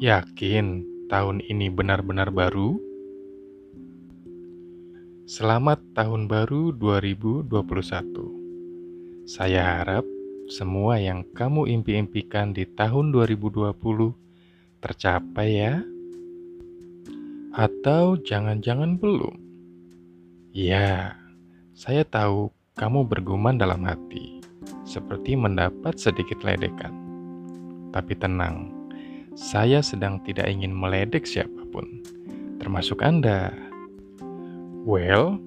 Yakin tahun ini benar-benar baru? Selamat tahun baru 2021. Saya harap semua yang kamu impi-impikan di tahun 2020 tercapai ya. Atau jangan-jangan belum? Ya, saya tahu kamu bergumam dalam hati, seperti mendapat sedikit ledekan. Tapi tenang, saya sedang tidak ingin meledek siapa pun, termasuk Anda. Well,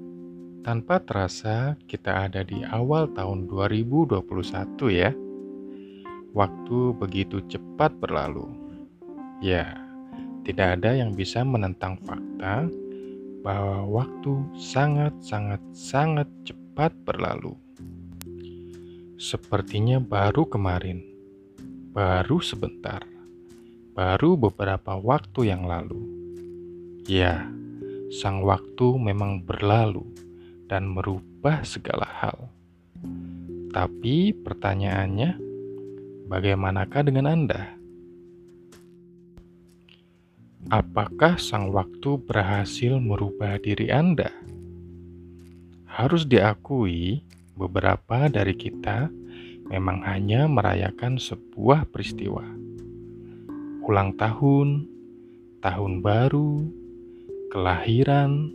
tanpa terasa kita ada di awal tahun 2021 ya. Waktu begitu cepat berlalu. Ya, tidak ada yang bisa menentang fakta bahwa waktu sangat-sangat-sangat cepat berlalu. Sepertinya baru kemarin, baru sebentar baru beberapa waktu yang lalu. Ya, sang waktu memang berlalu dan merubah segala hal. Tapi pertanyaannya, bagaimanakah dengan Anda? Apakah sang waktu berhasil merubah diri Anda? Harus diakui, beberapa dari kita memang hanya merayakan sebuah peristiwa ulang tahun, tahun baru, kelahiran,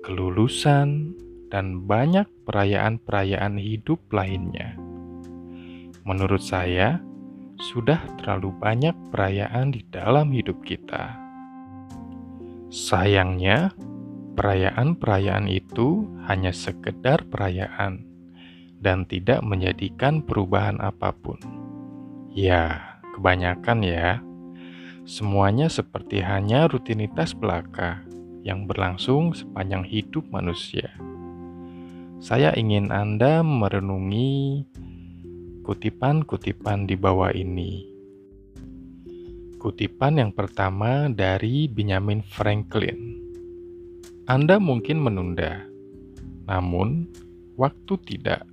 kelulusan, dan banyak perayaan-perayaan hidup lainnya. Menurut saya, sudah terlalu banyak perayaan di dalam hidup kita. Sayangnya, perayaan-perayaan itu hanya sekedar perayaan dan tidak menjadikan perubahan apa pun. Ya, kebanyakan ya. Semuanya seperti hanya rutinitas belaka yang berlangsung sepanjang hidup manusia. Saya ingin Anda merenungi kutipan-kutipan di bawah ini. Kutipan yang pertama dari Benjamin Franklin. Anda mungkin menunda, namun waktu tidak.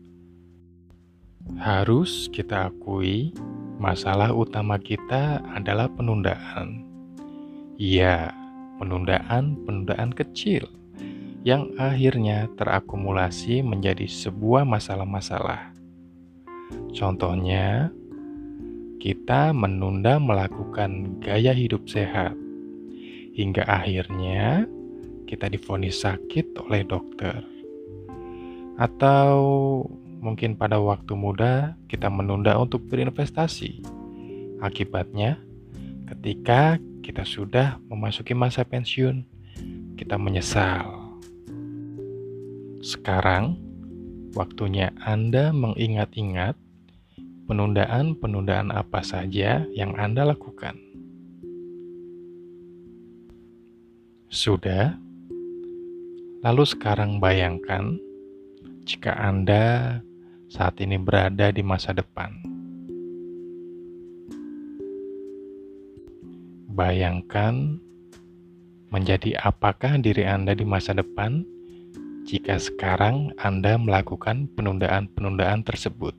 Harus kita akui Masalah utama kita adalah penundaan. Ya, penundaan-penundaan kecil yang akhirnya terakumulasi menjadi sebuah masalah-masalah. Contohnya, kita menunda melakukan gaya hidup sehat hingga akhirnya kita difonis sakit oleh dokter. Atau mungkin pada waktu muda kita menunda untuk berinvestasi. Akibatnya, ketika kita sudah memasuki masa pensiun, kita menyesal. Sekarang, waktunya Anda mengingat-ingat penundaan-penundaan apa saja yang Anda lakukan. Sudah? Lalu sekarang bayangkan jika Anda saat ini berada di masa depan. Bayangkan menjadi apakah diri Anda di masa depan jika sekarang Anda melakukan penundaan-penundaan tersebut.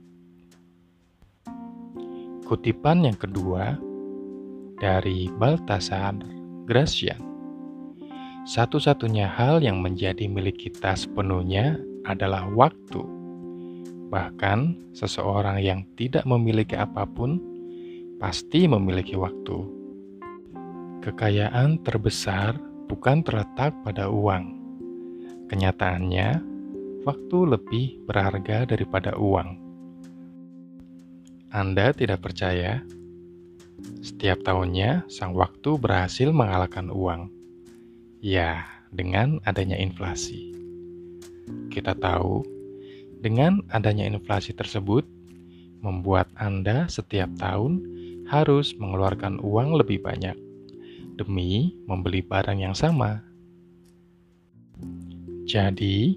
Kutipan yang kedua dari Baltasar Gracian. Satu-satunya hal yang menjadi milik kita sepenuhnya adalah waktu Bahkan, seseorang yang tidak memiliki apa pun pasti memiliki waktu. Kekayaan terbesar bukan terletak pada uang. Kenyataannya, waktu lebih berharga daripada uang. Anda tidak percaya? Setiap tahunnya, sang waktu berhasil mengalahkan uang. Ya, dengan adanya inflasi. Kita tahu dengan adanya inflasi tersebut, membuat Anda setiap tahun harus mengeluarkan uang lebih banyak demi membeli barang yang sama. Jadi,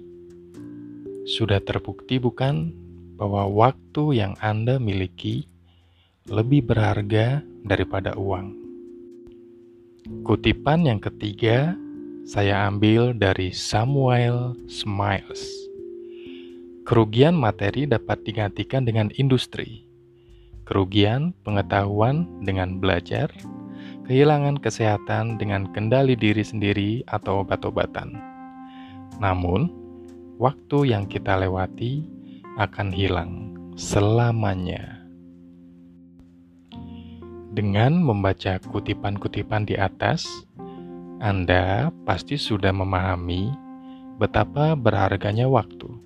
sudah terbukti bukan bahwa waktu yang Anda miliki lebih berharga daripada uang. Kutipan yang ketiga saya ambil dari Samuel Smiles. Kerugian materi dapat digantikan dengan industri. Kerugian pengetahuan dengan belajar. kehilangan kesehatan dengan kendali diri sendiri atau obat-obatan. Namun, waktu yang kita lewati akan hilang selamanya. Dengan membaca kutipan-kutipan di atas, Anda pasti sudah memahami betapa berharganya waktu.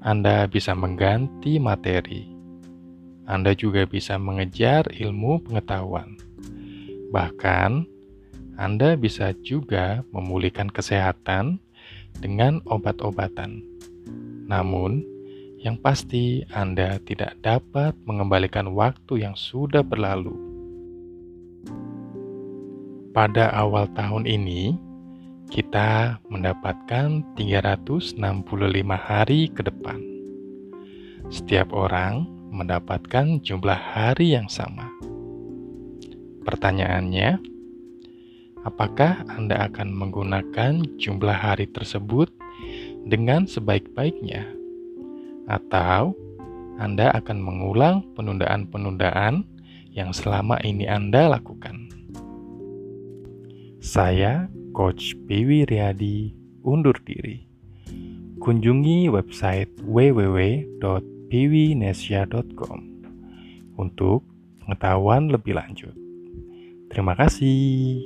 Anda bisa mengganti materi. Anda juga bisa mengejar ilmu pengetahuan. Bahkan, Anda bisa juga memulihkan kesehatan dengan obat-obatan. Namun, yang pasti Anda tidak dapat mengembalikan waktu yang sudah berlalu. Pada awal tahun ini, kita mendapatkan 365 hari ke depan. Setiap orang mendapatkan jumlah hari yang sama. Pertanyaannya, apakah Anda akan menggunakan jumlah hari tersebut dengan sebaik-baiknya? atau Anda akan mengulang penundaan-penundaan yang selama ini Anda lakukan. Saya, Coach Piwi Riyadi, undur diri. Kunjungi website www.piwinesia.com untuk pengetahuan lebih lanjut. Terima kasih.